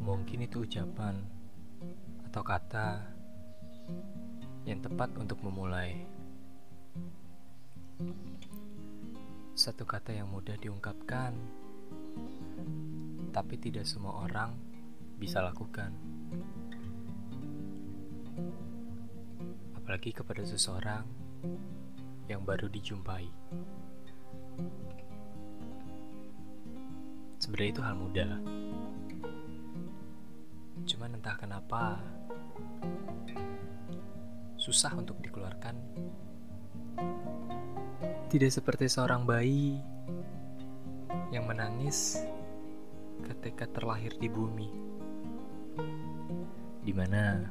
suatu ucapan atau kata yang tepat untuk memulai. Satu kata yang mudah diungkapkan, tapi tidak semua orang bisa lakukan. Apalagi kepada seseorang yang baru dijumpai. Sebenarnya itu hal mudah. Entah kenapa susah untuk dikeluarkan. Tidak seperti seorang bayi yang menangis ketika terlahir di bumi. Di mana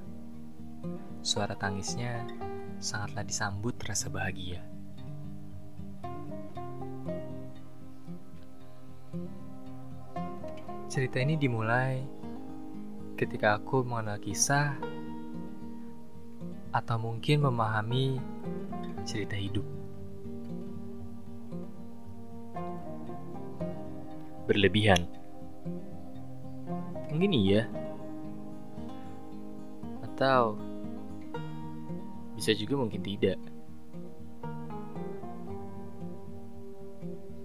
suara tangisnya sangatlah disambut rasa bahagia. Cerita ini dimulai ketika aku mengenal kisah atau mungkin memahami cerita hidup. Berlebihan. Mungkin iya. Atau bisa juga mungkin tidak.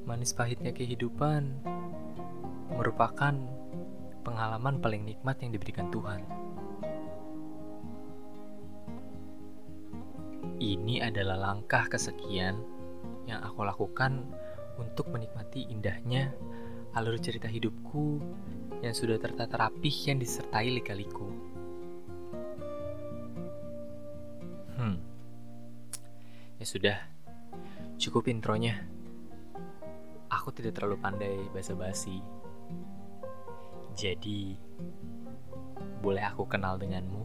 Manis pahitnya kehidupan merupakan pengalaman paling nikmat yang diberikan Tuhan. Ini adalah langkah kesekian yang aku lakukan untuk menikmati indahnya alur cerita hidupku yang sudah tertata rapih yang disertai lika-liku. Hmm. Ya sudah, cukup intronya. Aku tidak terlalu pandai basa-basi. Jadi, boleh aku kenal denganmu?